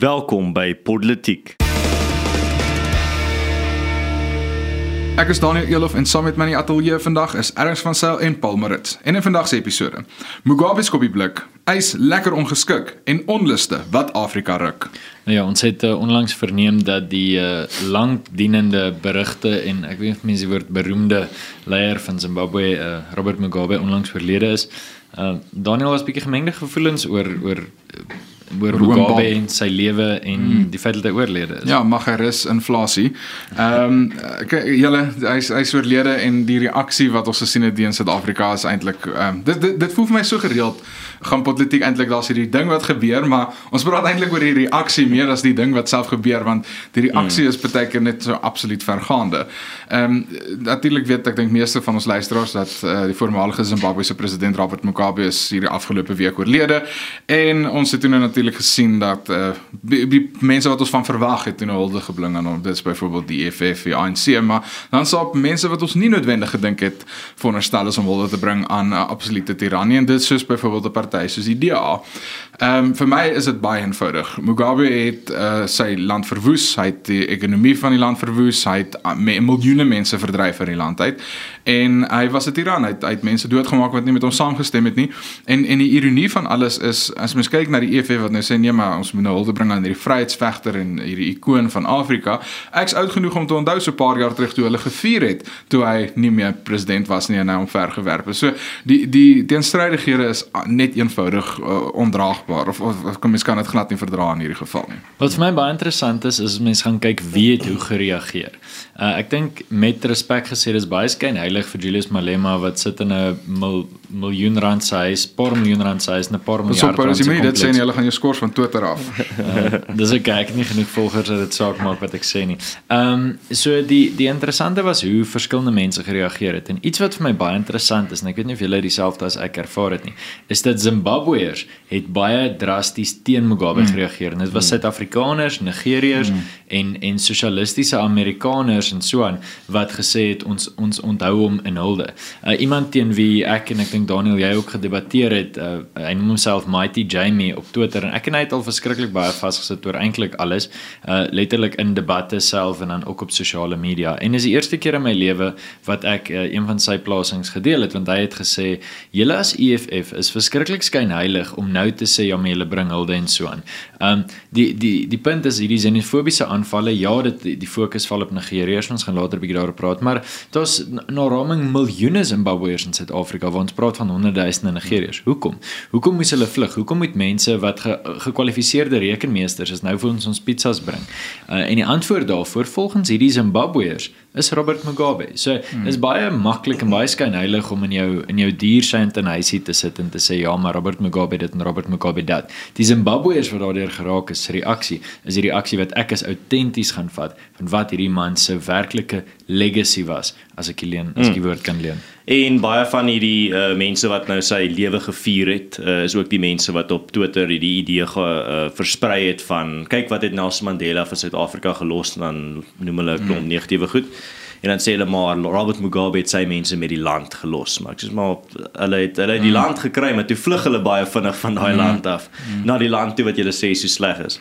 Welkom by Politiek. Ek is Daniel Elof en saam met my in die ateljee vandag is Ernst van Sail en Paul Marit. En in vandag se episode, Mugabe se kopieblik, eis lekker ongeskik en onluste wat Afrika ruk. Nou ja, ons het uh, onlangs verneem dat die uh, lankdienende berigte en ek weet nie of mense die woord beroemde leier van Zimbabwe, uh, Robert Mugabe onlangs oorlede is. Uh, Daniel was bietjie gemengde gevoelens oor oor oor Mugabe en sy lewe en mm. die feit dat hy oorlede is. Ja, mag hy rus inflasie. Ehm um, julle hy's hy's oorlede en die reaksie wat ons gesien het in Suid-Afrika is eintlik ehm um, dit, dit dit voel vir my so gereeld gaan politiek eintlik daar's hierdie ding wat gebeur, maar ons praat eintlik oor die reaksie meer as die ding wat self gebeur want die reaksie mm. is baie keer net so absoluut vergaande. Ehm um, natuurlik weet ek dink meeste van ons luisteraars dat uh, die voormalige Zimbabwese president Robert Mugabe is hierdie afgelope week oorlede en ons het toe nou natuurlik gesien dat uh, die, die mense wat ons van verwag het toe nou hulde gebring aan hom dit is byvoorbeeld die EFF die ANC maar dan sou mense wat ons nie noodwendig gedink het veronderstel is om hulde te bring aan 'n uh, absolute tirannie en dit soos byvoorbeeld 'n party soos die DA. Ehm um, vir my is dit baie eenvoudig. Mugabe het uh, sy land verwoes, hy het die ekonomie van die land verwoes, hy het uh, miljoene mense verdryf uit die land uit en hy was 'n tiran, hy het, hy het mense doodgemaak wat nie met hom saamgestem het nie. En en die ironie van alles is as mens kyk na die EFF wat nou sê nee maar ons moet nou hulde bring aan hierdie vryheidsvegter en hierdie ikoon van Afrika. Ek's oud genoeg om te onthou so 'n paar jaar terug toe hulle gevier het toe hy nie meer president was nie en hy omvergewerp is. So die die teenstrydighede is net eenvoudig uh, ondraagbaar of, of, of kom mens kan dit glad nie verdra in hierdie geval nie. Wat vir my baie interessant is is mense gaan kyk wie het hoe gereageer. Uh, ek dink met respek gesê dis baie skynheilig vir Julius Malema wat sit in 'n mil, miljoen rand se huis, paar miljoen rand se huis en 'n paar miljard rand. Dis nie dit sê nie hulle gaan jou skors van Twitter af. uh, dis ek kyk nie genoeg volgers dat dit saak maak wat ek sê nie. Ehm um, so die die interessante was hoe verskillende mense gereageer het en iets wat vir my baie interessant is en ek weet nie of julle dieselfde as ek ervaar het nie, is dat Zimbabweërs het baie drasties teen Mugabe mm. gereageer en dit was mm. Suid-Afrikaners, Nigeriërs mm. en en sosialistiese Amerikaners en so aan wat gesê het ons ons onthou hom in hulde. Uh, iemand teen wie ek en ek dink Daniel jy ook gedebatteer het, uh, hy noem homself Mighty Jamie op Twitter en ek en hy het al verskriklik baie vasgesit oor eintlik alles, uh, letterlik in debatte self en dan ook op sosiale media. En dis die eerste keer in my lewe wat ek uh, een van sy plasings gedeel het want hy het gesê julle as EFF is verskriklik skynheilig om nou te sê ja, maar julle bring hulde en so aan. Um die die die punt is hierdie xenofobiese aanvalle, ja, dit die, die fokus val op Nigeriërs, ons gaan later 'n bietjie daaroor praat, maar daar's na raming miljoene Zimbabweërs in Suid-Afrika waar ons praat van honderdduisende Nigeriërs. Hoekom? Hoekom moes hulle vlug? Hoekom moet mense wat ge, gekwalifiseerde rekenmeesters is nou vir ons ons pizzas bring? Uh, en die antwoord daarvoor volgens hierdie Zimbabweërs is Robert Mugabe. So hmm. is baie maklik en baie skynheilig om in jou in jou diersent en huisie te sit en te sê ja, maar Robert Mugabe dit en Robert Mugabe dat. Die Zimbabweërs wat daardeur geraak is, reaksie is die reaksie wat ek as outenties gaan vat van wat hierdie man se werklike legacy was as ek leen as ek die hmm. woord kan leen. En baie van hierdie uh, mense wat nou sy lewe gevier het, uh, is ook die mense wat op Twitter hierdie idee ge uh, versprei het van kyk wat het Nelson Mandela vir Suid-Afrika gelos en dan noem hulle 'n klomp hmm. negatiewe goed en dan sê hulle maar Robert Mugabe het sy mense met die land gelos maar ek sê maar hulle het hulle het die mm. land gekry maar toe vlug hulle baie vinnig van daai mm. land af mm. na die land toe wat julle sê so sleg is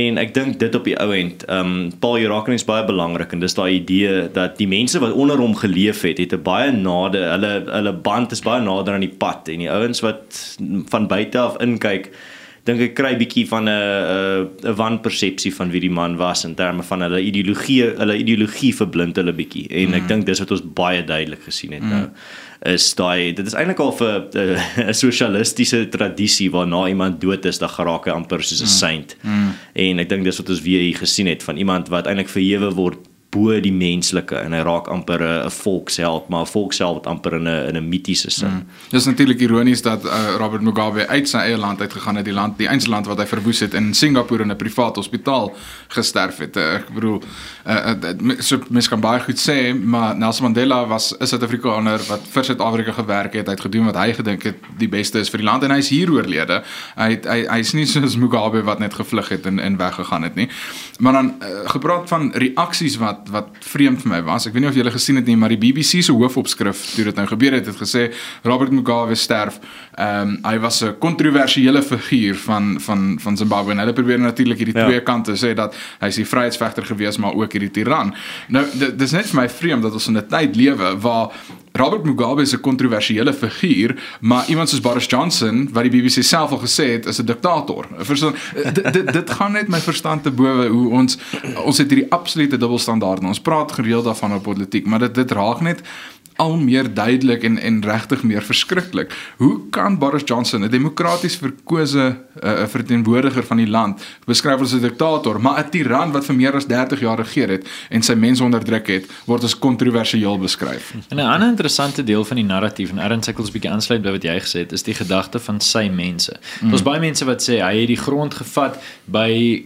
en ek dink dit op die ou end ehm um, Paul Jeraken is baie belangrik en dis daai idee dat die mense wat onder hom geleef het het 'n baie nade hulle hulle band is baie nader aan die pad en die ouens wat van buite af inkyk dink ek kry bietjie van 'n 'n 'n wanpersepsie van wie die man was in terme van hulle ideologie, hulle ideologie verblind hulle bietjie. En mm. ek dink dis wat ons baie duidelik gesien het mm. nou is daai dit is eintlik al vir 'n sosialistiese tradisie waarna iemand dood is, dan geraak hy amper soos 'n mm. saint. Mm. En ek dink dis wat ons weer hier gesien het van iemand wat eintlik verhewe word bo die menslike en hy raak amper 'n volksheld maar 'n volksheld amper in 'n in 'n mitiese sin. Mm. Dis natuurlik ironies dat uh, Robert Mugabe uit sy eie land uit gegaan het, die land, die einste land wat hy verwoes het in Singapore in 'n privaat hospitaal gesterf het. Uh, ek bedoel uh, uh, so mens kan baie goed sê, maar Nelson Mandela was 'n Suid-Afrikaner wat vir Suid-Afrika gewerk het, hy het gedoen wat hy gedink het die beste is vir die land en hy is hier oorlede. Hy het, hy hy's nie soos Mugabe wat net gevlug het en en weggegaan het nie. Maar dan uh, gepraat van reaksies wat wat wat vreemd vir my was. Ek weet nie of julle gesien het nie, maar die BBC se hoofopskrif toe dit nou gebeur het, het gesê Robert Mugabe sterf. Ehm um, hy was 'n kontroversiële figuur van van van Zimbabwe en hulle probeer natuurlik hierdie ja. twee kante sê dat hy's die vryheidsvegter gewees maar ook hierdie tiran. Nou dis net vir my vreemd dat ons in 'n tyd lewe waar Robert Mugabe is 'n kontroversiële figuur, maar iemand soos Boris Johnson, wat die BBC self al gesê het, is 'n diktator. Verstaan? dit dit dit gaan net my verstand te bowe hoe ons ons het hierdie absolute dubbelstandaarde. Ons praat gereeld daarvan op politiek, maar dit dit raak net al meer duidelik en en regtig meer verskriklik. Hoe kan Boris Johnson, 'n demokraties verkose uh, verteenwoordiger van die land, beskryf as 'n diktator, maar 'n tiran wat vir meer as 30 jaar regeer het en sy mense onderdruk het, word as kontroversieel beskryf. En 'n ander interessante deel van die narratief en Aaron Sickles bietjie aansluit by wat jy gesê het, is die gedagte van sy mense. Daar's mm. baie mense wat sê hy het die grond gevat by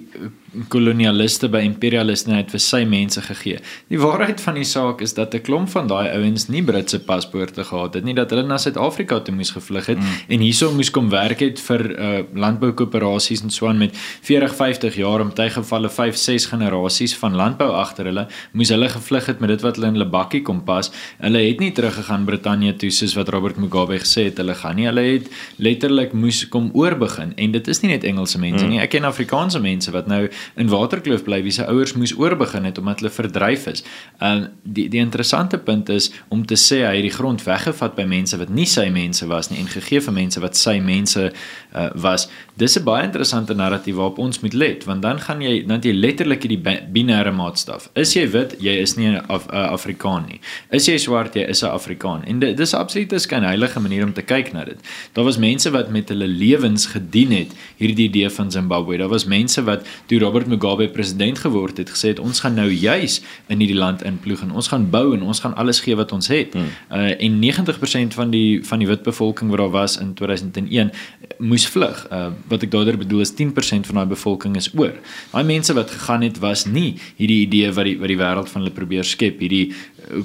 kolonialiste by imperialiste net vir sy mense gegee. Die waarheid van die saak is dat 'n klomp van daai ouens nie Britse paspoorte gehad het nie, dat hulle na Suid-Afrika toe moes gevlug het mm. en hierso moes kom werk het vir uh, landboukoöperasies en so aan met 40, 50 jaar om tyd gevalle 5, 6 generasies van landbou agter hulle, moes hulle gevlug het met dit wat hulle in hulle bakkie kom pas. Hulle het nie teruggegaan Brittanje toe soos wat Robert Mugabe gesê het hulle gaan nie. Hulle het letterlik moes kom oorbegin en dit is nie net Engelse mense mm. nie. Ek ken Afrikaanse mense wat nou in Waterkloof bly wie se ouers moes oorbegin het omdat hulle verdryf is. En die die interessante punt is om te sê hy het die grond weggevat by mense wat nie sy mense was nie en gegee vir mense wat sy mense uh, was. Dis 'n baie interessante narratief waarop ons moet let want dan gaan jy dan jy letterlik die binêre maatstaf. Is jy wit, jy is nie 'n Af, Afrikaan nie. Is jy swart, jy is 'n Afrikaan. En dit dis absoluut 'n skynheilige manier om te kyk na dit. Daar was mense wat met hulle lewens gedien het hierdie idee van Zimbabwe. Daar was mense wat toe Robert Mugabe president geword het, gesê het ons gaan nou juis in hierdie land inploeg en ons gaan bou en ons gaan alles gee wat ons het. Hmm. Uh en 90% van die van die wit bevolking wat daar was in 2001 moes vlug. Uh wat ek daardeur bedoel is 10% van daai bevolking is oor. Daai mense wat gegaan het was nie hierdie idee wat die wat die wêreld van hulle probeer skep, hierdie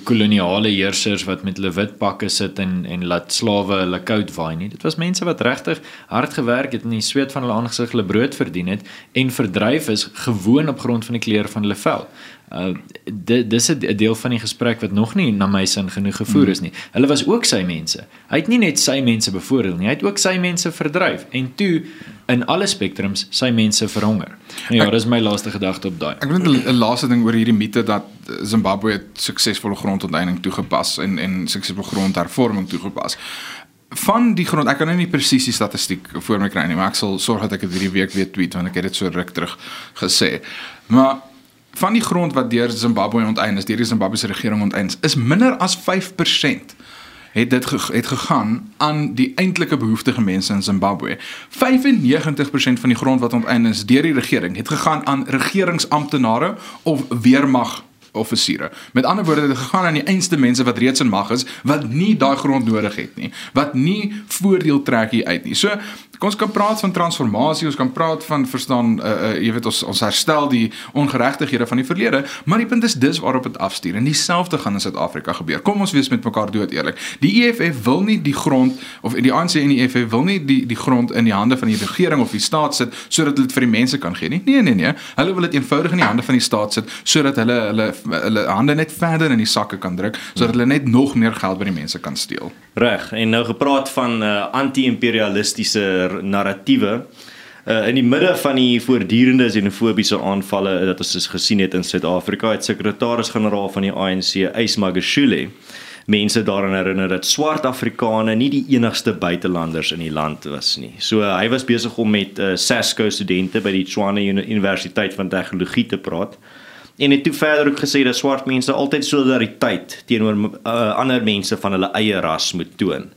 koloniale heersers wat met hulle wit pakke sit en en laat slawe hulle koud waai nie. Dit was mense wat regtig hard gewerk het en die sweet van hulle aangesig hulle brood verdien het en verdryf is gewoon op grond van die kleur van hulle vel. Uh dit dis 'n deel van die gesprek wat nog nie na my sin genoeg gevoer is nie. Hulle was ook sy mense. Hy het nie net sy mense bevoordeel nie, hy het ook sy mense verdryf en toe in alle spektrums sy mense verhonger. Nou ja, dis my laaste gedagte op daai. Ek wil 'n laaste ding oor hierdie mite dat Zimbabwe suksesvolle grondonteiening toegepas en en suksesvolle grondhervorming toegepas van die grond ek kan nou nie presies die statistiek voor my kry nie maar ek sal sorg dat ek dit hierdie week weer tweet want ek het dit so ruk terug gesê maar van die grond wat deur Zimbabwe onteien is, deur die Zimbabwese regering onteien is, is minder as 5% het dit ge het gegaan aan die eintlike behoeftige mense in Zimbabwe. 95% van die grond wat onteien is deur die regering het gegaan aan regeringsamptenare of weermag offisiere. Met ander woorde het gegaan aan die einste mense wat reeds in mag is wat nie daai grond nodig het nie, wat nie voordeel trek hier uit nie. So ons kan praat van transformasie, ons kan praat van verstaan uh, uh jy weet ons ons herstel die ongeregtighede van die verlede, maar die punt is dis waarop dit afstuur en dieselfde gaan in Suid-Afrika gebeur. Kom ons wees met mekaar dood eerlik. Die EFF wil nie die grond of die ANC en die EFF wil nie die die grond in die hande van die regering of die staat sit sodat hulle dit vir die mense kan gee nie. Nee nee nee. Hulle wil dit eenvoudig in die hande van die staat sit sodat hulle hulle hulle hande net verder in die sakke kan druk sodat hulle net nog meer geld by die mense kan steel. Reg. En nou gepraat van uh, anti-imperialistiese narratiewe uh, in die midde van die voortdurende xenofobiese aanvalle wat ons gesien het in Suid-Afrika het sekretaris-generaal van die ANC Ys Magashule mense daaraan herinner dat swart Afrikane nie die enigste buitelanders in die land was nie. So uh, hy was besig om met uh, Sasco studente by die Tshwane Universiteit van Tegnologie te praat en het toe verder ook gesê dat swart mense altyd solidariteit teenoor uh, ander mense van hulle eie ras moet toon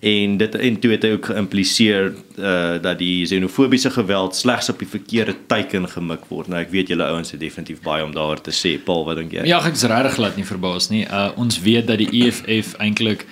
en dit en toe het hy ook geïmpliseer uh dat die xenofobiese geweld slegs op die verkeerde teiken gemik word. Nou ek weet julle ouens het definitief baie om daaroor te sê. Paul, wat dink jy? Ja, ek is regtig glad nie verbaas nie. Uh ons weet dat die EFF eintlik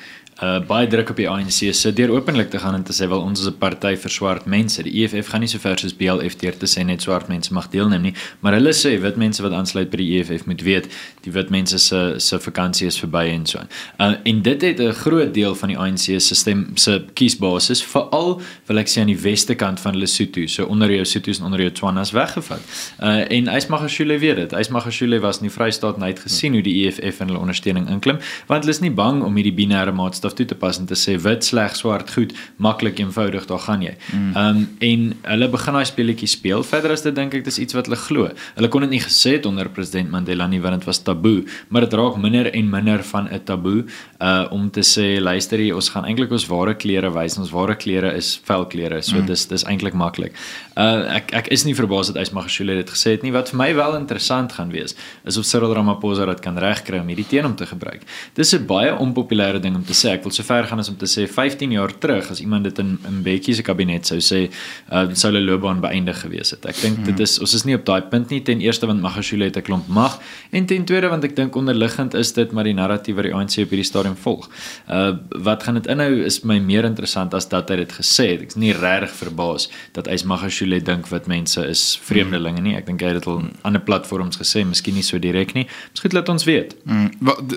baie druk op die ANC se deur openlik te gaan en te sê wel ons is 'n party vir swart mense. Die EFF gaan nie so ver soos BLF deur te sê net swart mense mag deelneem nie, maar hulle sê wit mense wat aansluit by die EFF moet weet die wit mense se se vakansie is verby en so. Uh en dit het 'n groot deel van die ANC se stem se kiesbasis veral wil ek sê aan die weste kant van Lesotho, so onder jou Sothos en onder jou Tswanas weggevat. Uh en Ysmagashule weet dit. Ysmagashule was in die Vrystaat en hy het gesien hoe die EFF en hulle ondersteuning inklim, want hulle is nie bang om hierdie binêre maatstaf toe te pas en te sê wit sleg swart goed, maklik eenvoudig, daar gaan jy. Mm. Um en hulle begin daai speletjie speel. Verder as dit dink ek dis iets wat hulle glo. Hulle kon dit nie gesê het onder president Mandela nie want dit was taboe, maar dit raak minder en minder van 'n taboe uh om te sê luister hier, ons gaan eintlik ons ware klere wys. Ons ware klere is velklere. So mm. dis dis eintlik maklik. Uh ek ek is nie verbaas dat Ysmagashule dit gesê het nie. Wat vir my wel interessant gaan wees, is of Cyril Ramaphosa dit kan regkry om hierdie teen hom te gebruik. Dis 'n baie onpopulêre ding om te sê. Ek wil sover gaan as om te sê 15 jaar terug as iemand dit in in Bekkie se kabinet sou sê, uh sou hulle loopbaan beëindig gewees het. Ek dink dit is ons is nie op daai punt nie ten eerste want Magashule het 'n klomp mag en ten tweede want ek dink onderliggend is dit maar die narratief wat die ANC op hierdie stadium volg. Uh wat gaan dit inhou is my meer interessant as dat hy dit gesê het. Ek is nie regtig verbaas dat Ysmagashule dink wat mense is vreemdelinge nie. Ek dink hy het dit al op ander platforms gesê, miskien nie so direk nie. Miskien laat ons weet. Mm,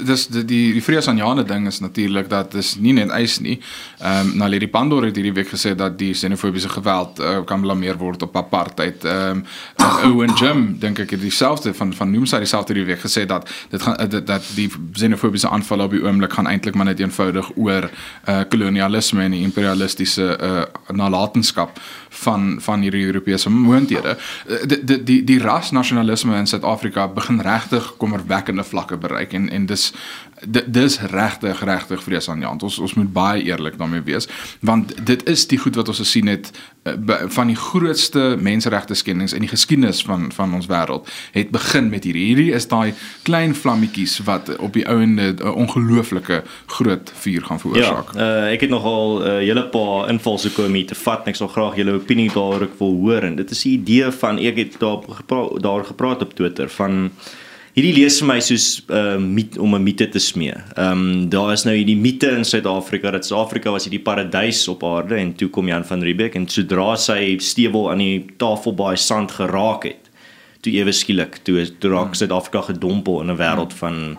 dis die die, die vrees aan Jane ding is natuurlik dat dis nie net eis nie. Ehm um, Naledi Pandor het hierdie week gesê dat die xenofobiese geweld uh, kan blameer word op apartheid. Ehm um, Owen Jim dink ek het dieselfde van van noem sy dieselfde hierdie week gesê dat dit gaan dat, dat die xenofobiese aanvalle op die oomblik gaan eintlik maar net eenvoudig oor uh, kolonialisme en imperialistiese uh, nalatenskap van van hierdie Europese moondhede. Die die die, die rasnasionalisme in Suid-Afrika begin regtig kommerwekkende vlakke bereik en en dis dis regtig regtig vreesaanjaend. Ons ons moet baie eerlik daarmee wees want dit is die goed wat ons gesien het uh, van die grootste menseregte skendings in die geskiedenis van van ons wêreld het begin met hierdie. Hierdie is daai klein vlammetjies wat op die ouende 'n ongelooflike groot vuur gaan veroorsaak. Ja, uh, ek het nogal 'n uh, hele paar invalshoeke om hier te vat. Ek sal graag julle opinie daaroor wil hoor en dit is die idee van ek het daar gepraat, daar gepraat op Twitter van hierdie lees vir my soos uh, mit om 'n mite te smee. Ehm um, daar is nou hierdie mite in Suid-Afrika dat Suid-Afrika was hierdie paradys op aarde en toe kom Jan van Riebeeck en sodra sy stewel aan die tafel baie sand geraak het, toe ewe skielik toe toe raak mm. Suid-Afrika gedompel in 'n wêreld van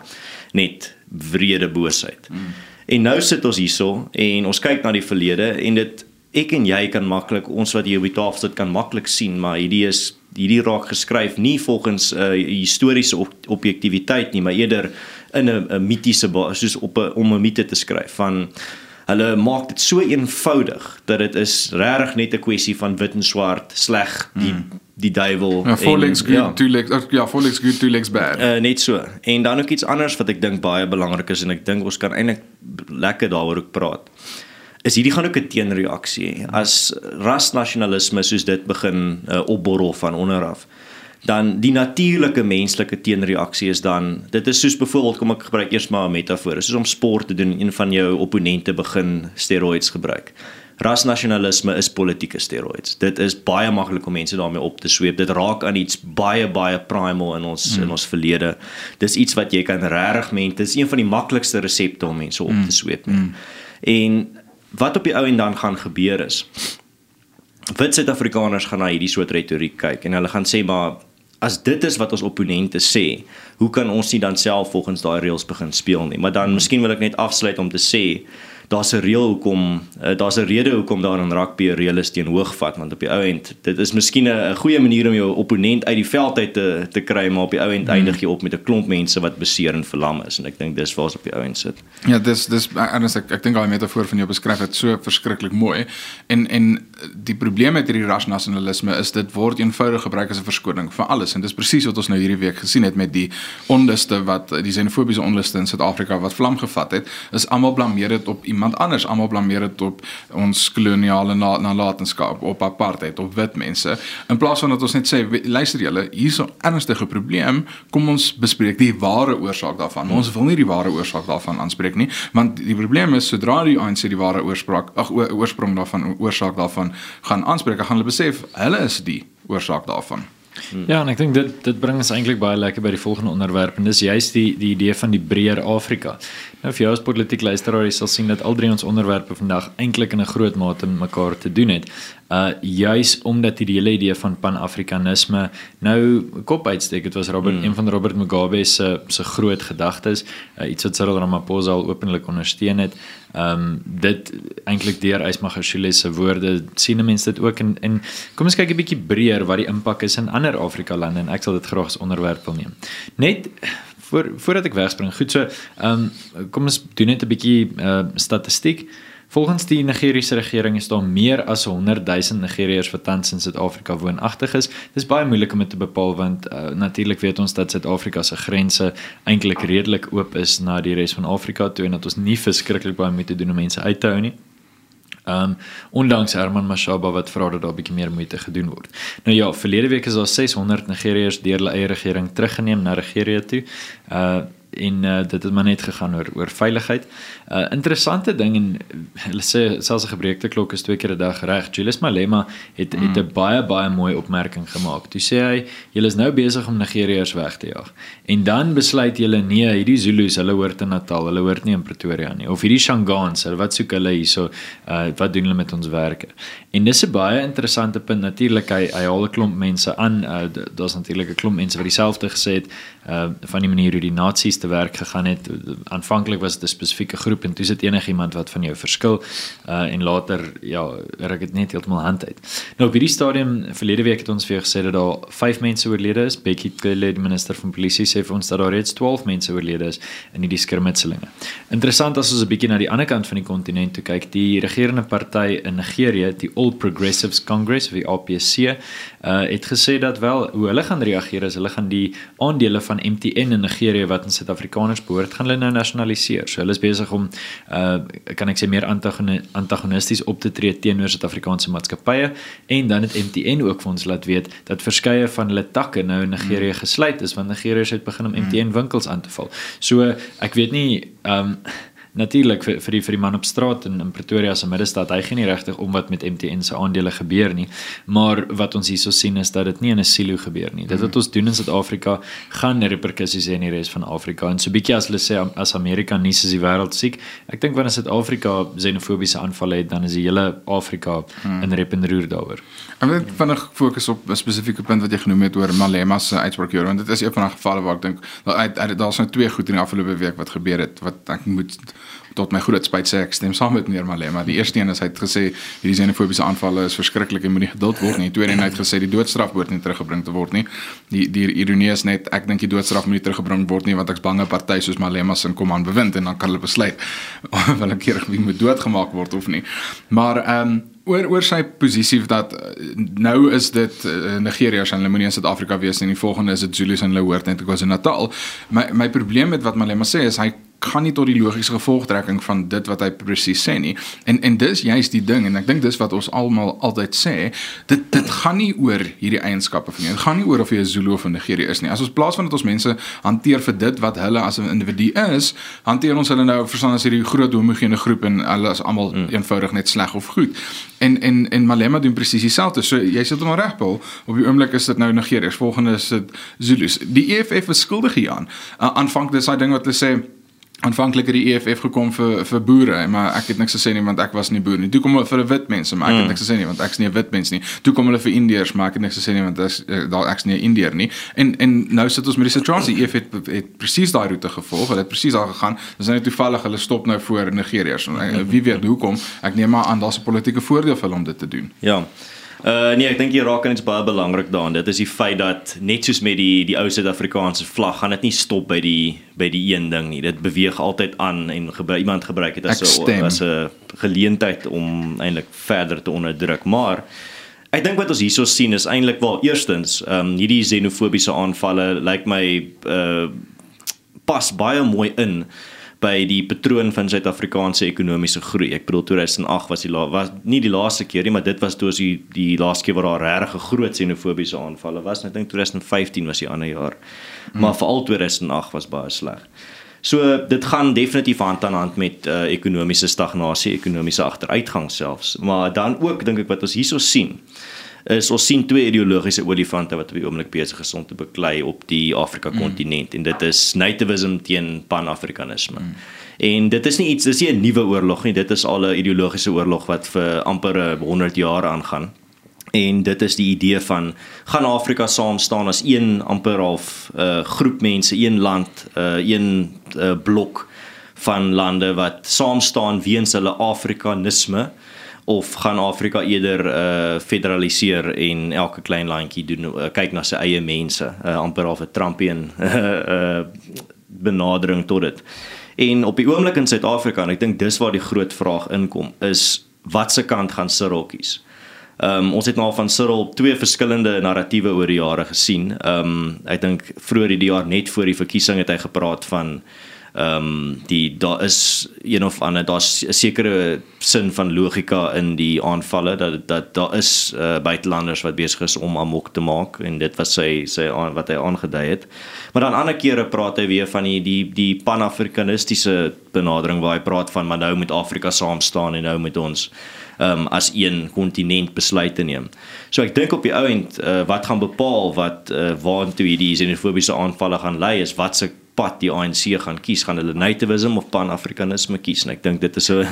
net wrede boosheid. Mm. En nou sit ons hierso en ons kyk na die verlede en dit ek en jy kan maklik ons wat hier op die tafel sit kan maklik sien maar hierdie is hierdie raak geskryf nie volgens 'n uh, historiese ob objektiviteit nie, maar eerder in 'n mitiese soos op 'n om 'n mite te skryf van hulle maak dit so eenvoudig dat dit is regtig net 'n kwessie van wit en swart, sleg, die mm. die duiwel ja, four legs good, ja. two legs ja, four legs good, two legs bad. Uh, net so. En dan ook iets anders wat ek dink baie belangrik is en ek dink ons kan eintlik lekker daaroor ook praat is hierdie gaan ook 'n teenreaksie hê as rasnasionalisme soos dit begin uh, opborrel van onder af dan die natuurlike menslike teenreaksie is dan dit is soos byvoorbeeld kom ek gebruik eers maar 'n metafoor soos om sport te doen een van jou opponente begin steroids gebruik rasnasionalisme is politieke steroids dit is baie maklik om mense daarmee op te sweep dit raak aan iets baie baie primal in ons mm. in ons verlede dis iets wat jy kan regtig mense dis een van die maklikste resepte om mense op te mm. sweep mm. en wat op die ou en dan gaan gebeur is wit Suid-Afrikaners gaan na hierdie soort retoriek kyk en hulle gaan sê maar as dit is wat ons opponente sê hoe kan ons nie dan self volgens daai reëls begin speel nie? Maar dan miskien wil ek net afsluit om te sê daar's 'n reël hoekom uh, daar's 'n rede hoekom daar in rugby 'n reël is teen hoogvat want op die ou end dit is miskien 'n goeie manier om jou opponent uit die veld uit te te kry maar op die ou end hmm. eindig jy op met 'n klomp mense wat beseer en verlam is en ek dink dis waar ons op die ou end sit. Ja, dis dis anders ek ek dink daai metafoor van jou beskryf het so verskriklik mooi en en die probleem met hierdie rasnasionalisme is dit word eenvoudig gebruik as 'n verskoning vir alles. En dis presies wat ons nou hierdie week gesien het met die onluste wat die xenofobiese onluste in Suid-Afrika wat vlam gevat het is almal blameer dit op iemand anders. Almal blameer dit op ons koloniale nalatenskap op apartheid op wit mense. In plaas van dat ons net sê luister julle hier's 'n ernstige probleem kom ons bespreek die ware oorsaak daarvan. Hmm. ons wil nie die ware oorsaak daarvan aanspreek nie want die probleem is sodra die ANC die ware oorspraak ag oorsprong daarvan oorsaak daarvan gaan aanspreek gaan hulle besef hulle is die oorsaak daarvan Hmm. Ja, en ek dink dit dit bring ons eintlik baie lekker by die volgende onderwerp en dis juist die die idee van die breër Afrika. Nou vir jou as politiek luisteraar sal sien dat al drie ons onderwerpe vandag eintlik in 'n groot mate met mekaar te doen het. Uh juis omdat die hele idee van pan-afrikanisme nou kop uitsteek. Dit was Robert hmm. een van Robert Mugabe se se groot gedagtes, uh, iets wat Cyril Ramaphosa al openlik ondersteun het. Ehm um, dit eintlik deur Ysmagashule se woorde sien mense dit ook in en kom ons kyk 'n bietjie breër wat die impak is in ander Afrika lande en ek sal dit graag as onderwerp wil neem. Net voor voordat ek wegspring. Goed so. Ehm um, kom ons doen net 'n bietjie uh, statistiek. Volgens die Nigeriese regering is daar meer as 100 000 Nigeriërs wat tans in Suid-Afrika woonagtig is. Dis baie moeilik om te bepaal want uh, natuurlik weet ons dat Suid-Afrika se grense eintlik redelik oop is na die res van Afrika toe en dat ons nie verskriklik baie moet doen om mense uit te hou nie. Ehm um, ondanks Herman Mashaba wat vra dat daar 'n bietjie meer moeite gedoen word. Nou ja, verlede week is daar 600 Nigeriërs deur hulle eie regering teruggeneem na Nigerië toe. Uh en uh, dit het maar net gegaan oor oor veiligheid. 'n uh, Interessante ding en hulle sê selfs 'n gebreekte klok is twee keer 'n dag reg. Julius Malema het mm. het 'n baie baie mooi opmerking gemaak. Toe sê hy, "Julle is nou besig om Nigeriërs weg te jaag." En dan besluit julle, "Nee, hierdie Zulus, hulle hoort in Natal, hulle hoort nie in Pretoria nie." Of hierdie Shangans, wat soek hulle hierso? Uh wat doen hulle met ons werke? En dis 'n baie interessante punt. Natuurlik hy hy haal 'n klomp mense aan. Uh daar's natuurlik 'n klomp mense wat dieselfde gesê het uh van die manier hoe die nasies te werk gegaan het. Aanvanklik was dit 'n spesifieke groep en toe sit enigiemand wat van jou verskil uh en later ja, ruk dit net heeltemal hand uit. Nou op hierdie stadium verlede week het ons vir gesê dat daar 5 mense oorlede is. Becky Cele, die minister van polisie, sê vir ons dat daar reeds 12 mense oorlede is in hierdie skirmitselinge. Interessant as ons 'n bietjie na die ander kant van die kontinent toe kyk, die regerende party in Nigerië, die All Progressives Congress, die APC, uh het gesê dat wel hoe hulle gaan reageer is hulle gaan die aandele van MTN in Nigerië wat in Suid-Afrikaners behoort gaan hulle nou nasionaliseer. So hulle is besig om uh kan ek sê meer antagonisties op te tree teenoor Suid-Afrikaanse maatskappye en dan het MTN ook vir ons laat weet dat verskeie van hulle takke nou in Nigerië hmm. gesluit is want Nigerië het begin om MTN winkels aan te val. So ek weet nie um natuurlik vir vir die vir die man op straat in, in Pretoria se middestad, hy gee nie regtig om wat met MTN se aandele gebeur nie. Maar wat ons hierso sien is dat dit nie in 'n silo gebeur nie. Dit wat ons doen in Suid-Afrika gaan reperkusies hê in die res van Afrika. En so bietjie as hulle sê as Amerika nie soos die wêreld siek, ek dink wanneer Suid-Afrika xenofobiese aanvalle het, dan is die hele Afrika hmm. in rep en roer daaroor. Ek wil vinnig fokus op 'n spesifieke punt wat jy genoem het oor Malema se uitspraak hier, want dit is een van die gevalle waar ek dink daar's nou twee goed in die afgelope week wat gebeur het wat ek moet tot my groot spyt sê ek stem saam met meneer Malema. Die eerste een is hy het gesê hierdie xenofobiese aanvalle is verskriklik en moet nie geduld word nie. Tweede een het gesê die doodstraf moet nie teruggebring te word nie. Die die ironie is net ek dink die doodstraf moet nie teruggebring word nie want ek's bang 'n party soos Malema se kom aan bewind en dan kan hulle besluit of hulle keer wie moet doodgemaak word of nie. Maar ehm um, oor oor sy posisie dat nou is dit uh, Nigeria se hulle moenie in Suid-Afrika wees nie. Die volgende is dit Zulu's en hulle hoort net ek was in Natal. My my probleem met wat Malema sê is hy gaan nie tot die logiese gevolgtrekking van dit wat hy presies sê nie. En en dis juist die ding en ek dink dis wat ons almal altyd sê, dit dit gaan nie oor hierdie eienskappe van jou. Dit gaan nie oor of jy 'n Zulu of 'n Nigeriër is nie. As ons plaas van dat ons mense hanteer vir dit wat hulle as 'n individu is, hanteer ons hulle nou verstaan as hierdie groot homogene groep en hulle is almal mm. eenvoudig net sleg of goed. En en en Malema doen presies dieselfde. So jy sit hom reg, Paul. Op die oomblik is dit nou Nigeriërs, volgende is dit Zulus. Die EFF is skuldig hieraan. Uh, aanvanklik dis daai ding wat hulle sê aanvanklik het die EFF gekom vir vir boere, maar ek het niks gesê nie want ek was nie boer nie. Toe kom hulle vir 'n wit mense, maar ek het mm. niks gesê nie want ek's nie 'n wit mens nie. Toe kom hulle vir Indiërs, maar ek het niks gesê nie want ek's eh, daar ek's nie 'n Indiër nie. En en nou sit ons met die situasie EFF het, het presies daai roete gevolg. Hulle het presies daar gegaan. Dis net toevallig hulle stop nou voor Nigeriërs. Eh, wie weet hoekom? Ek neem maar aan daar's 'n politieke voordeel vir hulle om dit te doen. Ja. Uh nee, ek dink jy raak aan iets baie belangrik daarin. Dit is die feit dat net soos met die die ou Suid-Afrikaanse vlag, gaan dit nie stop by die by die een ding nie. Dit beweeg altyd aan en gebruik iemand gebruik dit as 'n as 'n geleentheid om eintlik verder te onderdruk. Maar ek dink wat ons hierso sien is eintlik wel eerstens, ehm um, hierdie xenofobiese aanvalle lyk like my uh pas baie mooi in by die patroon van Suid-Afrikaanse ekonomiese groei. Ek bedoel 2008 was die was nie die laaste keer nie, maar dit was toe as die die laaste keer waar daar regtig groot xenofobiese aanvalle was. Ek dink 2015 was die ander jaar. Hmm. Maar veral 2008 was baie sleg. So dit gaan definitief hand aan hand met uh, ekonomiese stagnasie, ekonomiese agteruitgang selfs. Maar dan ook dink ek wat ons hierso sien is ons sien twee ideologiese olifante wat op die oomblik besig is om te beklei op die Afrika kontinent mm. en dit is nativism teen pan-afrikanisme. Mm. En dit is nie iets dis nie 'n nuwe oorlog nie, dit is al 'n ideologiese oorlog wat vir amper 100 jaar aangaan. En dit is die idee van gaan Afrika saam staan as een amper half 'n uh, eh, groep mense, een land, 'n uh, een uh, blok van lande wat saam staan weens hulle afrikanisme of gaan Afrika eerder uh federaliseer en elke klein landjie doen uh, kyk na sy eie mense uh, amper half 'n Trumpian uh benadering tot dit. En op die oomblik in Suid-Afrika en ek dink dis waar die groot vraag inkom is wat se kant gaan Cyril kies? Ehm um, ons het nou van Cyril twee verskillende narratiewe oor die jare gesien. Ehm um, ek dink vroeër die jaar net voor die verkiesing het hy gepraat van ehm um, die daar is een of ander daar's 'n sekere sin van logika in die aanvalle dat dat daar is uh, buitelanders wat besig is om amok te maak en dit was sy sy wat hy aangedui het. Maar dan ander kere praat hy weer van die die die panafrikanistiese benadering waar hy praat van maar nou moet Afrika saam staan en nou moet ons um, as een kontinent besluit te neem. So ek dink op die ou end uh, wat gaan bepaal wat uh, waartoe hierdie xenofobiese aanvalle gaan lei is wat se pad die ANC gaan kies, gaan hulle nativism of pan-afrikanisme kies en ek dink dit is so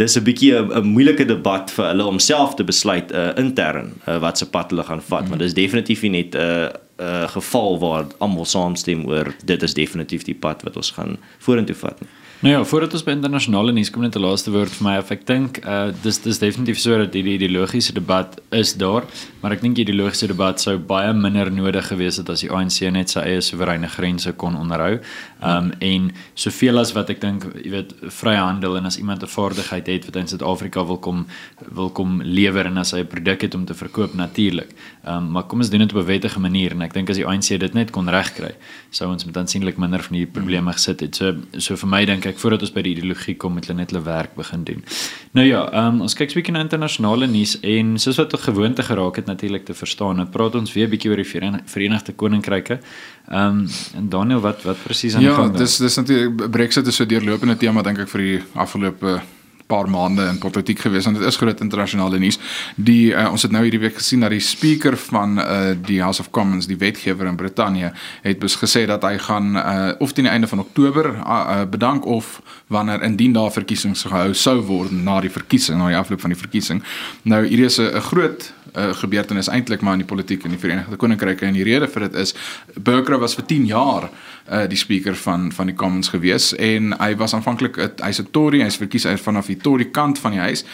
dis 'n bietjie 'n moeilike debat vir hulle om self te besluit uh, intern uh, wat se pad hulle gaan vat, mm. want dit is definitief nie net 'n uh, 'n uh, geval waar almal saamstem oor dit is definitief die pad wat ons gaan vorentoe vat. Nie. Nou ja, voordat ons by internasionale nuus kom net 'n laaste woord vir my of ek dink uh dis dis definitief so dat die ideologiese debat is daar, maar ek dink die ideologiese debat sou baie minder nodig gewees het as die ANC net sy eie soewereine grense kon onderhou. Um en soveel as wat ek dink, jy weet, vrye handel en as iemand 'n vaardigheid het wat in Suid-Afrika wil kom wil kom lewer en as hy 'n produk het om te verkoop natuurlik. Um maar kom ons doen dit op 'n wettige manier en ek dink as die ANC dit net kon regkry, sou ons met aansienlik minder van hierdie probleme gesit het. So so vir my dink ek voordat ons by die ideologie kom moet hulle net hulle werk begin doen. Nou ja, um, ons kyk 'n bietjie na internasionale nuus en soos wat tot gewoonte geraak het natuurlik te verstaan. Nou praat ons weer 'n bietjie oor die Verenigde Koninkryke. Ehm um, en Daniel wat wat presies aan die ja, gang? Ja, dis dis natuurlik Brexit is so deurlopende tema dink ek vir die afgelope paar maande in politiek gewees want dit is groot internasionale nuus. Die uh, ons het nou hierdie week gesien dat die speaker van uh, die House of Commons, die wetgewer in Brittanje, het bes gesê dat hy gaan uh, of teen die einde van Oktober uh, uh, bedank of wanneer indien daar verkiesings gehou sou word na die verkiesing, na die afloop van die verkiesing. Nou hierdie is 'n groot uh, gebeurtenis eintlik maar in die politiek in die Verenigde Koninkryk en die rede vir dit is Burger was vir 10 jaar uh, die speaker van van die Commons gewees. En hy was aanvanklik hy's 'n Tory hy's verkies uit vanaf die Tory kant van die huis.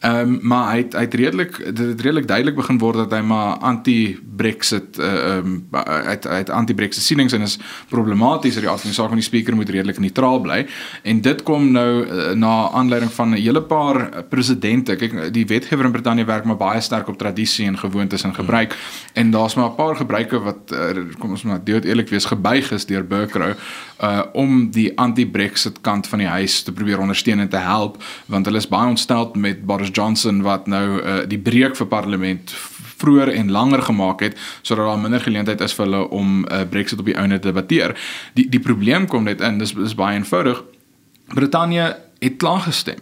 Ehm um, maar hy het, hy het redelik dit redelik duidelik begin word dat hy maar anti-Brexit eh, ehm uh, um, hy het anti-Brexit sienings en is problematies oor die aard van die saak van die spreker moet redelik neutraal bly. En dit kom nou uh, na aanleiding van 'n hele paar presidente. Kyk die wetgewer in Brittanje werk maar baie sterk op tradisie en gewoontes en gebruik. Hmm. en daar's maar 'n paar gebruike wat uh, kom ons maar dood eerlik wees gebuig is deur Burkrow uh om die anti-Brexit kant van die huis te probeer ondersteun en te help want hulle is baie ontstel met Boris Johnson wat nou uh, die breek vir parlement vroeër en langer gemaak het sodat daar minder geleentheid is vir hulle om uh, Brexit op die ouene te debatteer. Die die probleem kom net in, dis dis baie eenvoudig. Brittanje het klaar gestem.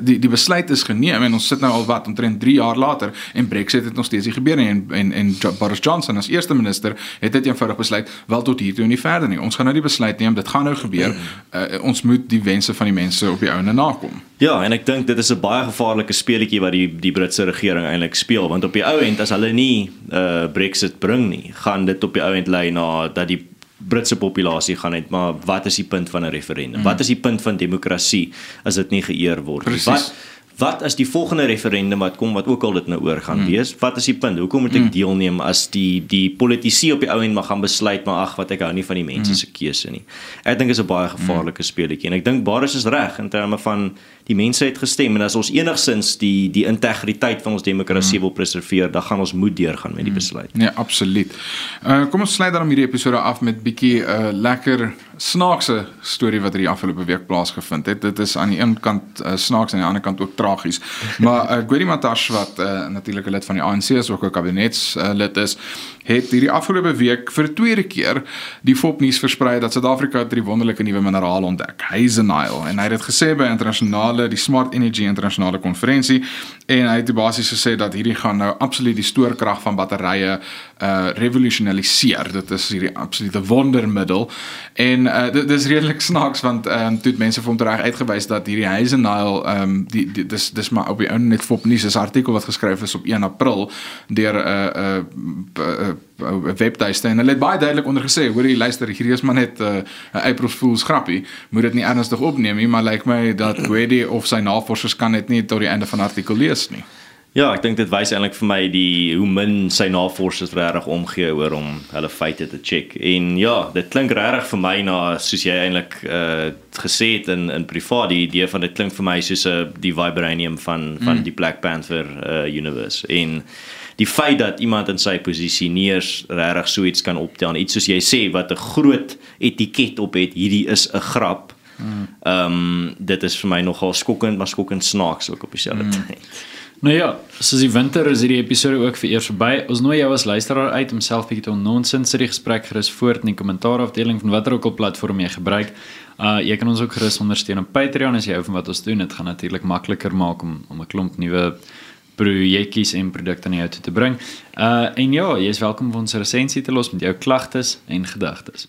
Die, die besluit is geneem en ons sit nou al wat omtrent 3 jaar later en Brexit het nog steeds nie gebeur nie en en en Boris Johnson as eerste minister het dit eenvoudig besluit wel tot hier toe en nie verder nie. Ons gaan nou die besluit neem, dit gaan nou gebeur. Uh, ons moet die wense van die mense op die ouene nakom. Ja, en ek dink dit is 'n baie gevaarlike speletjie wat die die Britse regering eintlik speel want op die ou end as hulle nie uh Brexit bring nie, gaan dit op die ou end lei na dat die Britse populasie gaan net maar wat is die punt van 'n referendum? Mm. Wat is die punt van demokrasie as dit nie geëer word nie? Wat wat is die volgende referendum wat kom wat ook al dit nou oor gaan mm. wees? Wat is die punt? Hoekom moet ek mm. deelneem as die die politici op die ou end maar gaan besluit maar ag wat ek hou nie van die mense mm. se keuse nie. Ek dink is 'n baie gevaarlike mm. speletjie en ek dink Baris is reg in terme van die mense het gestem en as ons enigsins die die integriteit van ons demokrasie mm. wil preserveer, dan gaan ons moet deurgaan met die mm. besluit. Nee, absoluut. Uh kom ons sluit dan hierdie episode af met bietjie 'n uh, lekker snaakse storie wat hierdie afgelope week plaasgevind het. Dit is aan die een kant uh, snaaks en aan die ander kant ook tragies. Maar uh, Gwedi Matash wat uh, natuurlik 'n lid van die ANC is, ook 'n kabinetslid uh, is, het hierdie afgelope week vir 'n tweede keer die fopnuus versprei dat Suid-Afrika 'n wonderlike nuwe mineraal ontdek, Hazenile, en hy het dit gesê by internasionale die Smart Energy internasionale konferensie en hy het basies gesê dat hierdie gaan nou absoluut die stoorkrag van batterye uh revolusionaliseer. Dit is hierdie absolute wondermiddel. En uh dit, dit is redelik snaaks want ehm um, toe mense vir hom reg uitgewys dat hierdie Hazenile ehm um, die, die dis dis maar op die ou net fopnuus is 'n artikel wat geskryf is op 1 April deur 'n uh, uh, uh, webtuiste en hulle het baie duidelik onder gesê hoor jy luister hierdie is maar net 'n uh, April Fools grappie moet dit nie ernstig opneem nie maar lyk like my dat Gwedi of sy navorsers kan dit nie tot die einde van die artikel lees nie Ja, ek dink dit wys eintlik vir my die hoe min sy navorsers regtig omgee oor om hulle feite te check. En ja, dit klink regtig vir my na soos jy eintlik uh gesê het in in privaat die idee van dit klink vir my soos 'n uh, die vibranium van van mm. die Black Panther uh universe. En die feit dat iemand in sy posisie nie eens regtig so iets kan optel, iets soos jy sê wat 'n groot etiket op het, hierdie is 'n grap. Mm. Ehm um, dit is vir my nogal skokkend, maar skokkend snaaks ook op dieselfde mm. tyd. Nou ja, soos die winter is hierdie episode ook vir eers verby. Ons nooi jou as luisteraar uit om self bietjie te nonsens die gesprek gerus voort in die kommentaarafdeling van watter ook al platform jy gebruik. Uh jy kan ons ook gerus ondersteun op Patreon as jy hou van wat ons doen. Dit gaan natuurlik makliker maak om om 'n klomp nuwe projekkies en produkte na jou toe te bring. Uh en ja, jy is welkom om ons resensie te los met jou klagtes en gedagtes.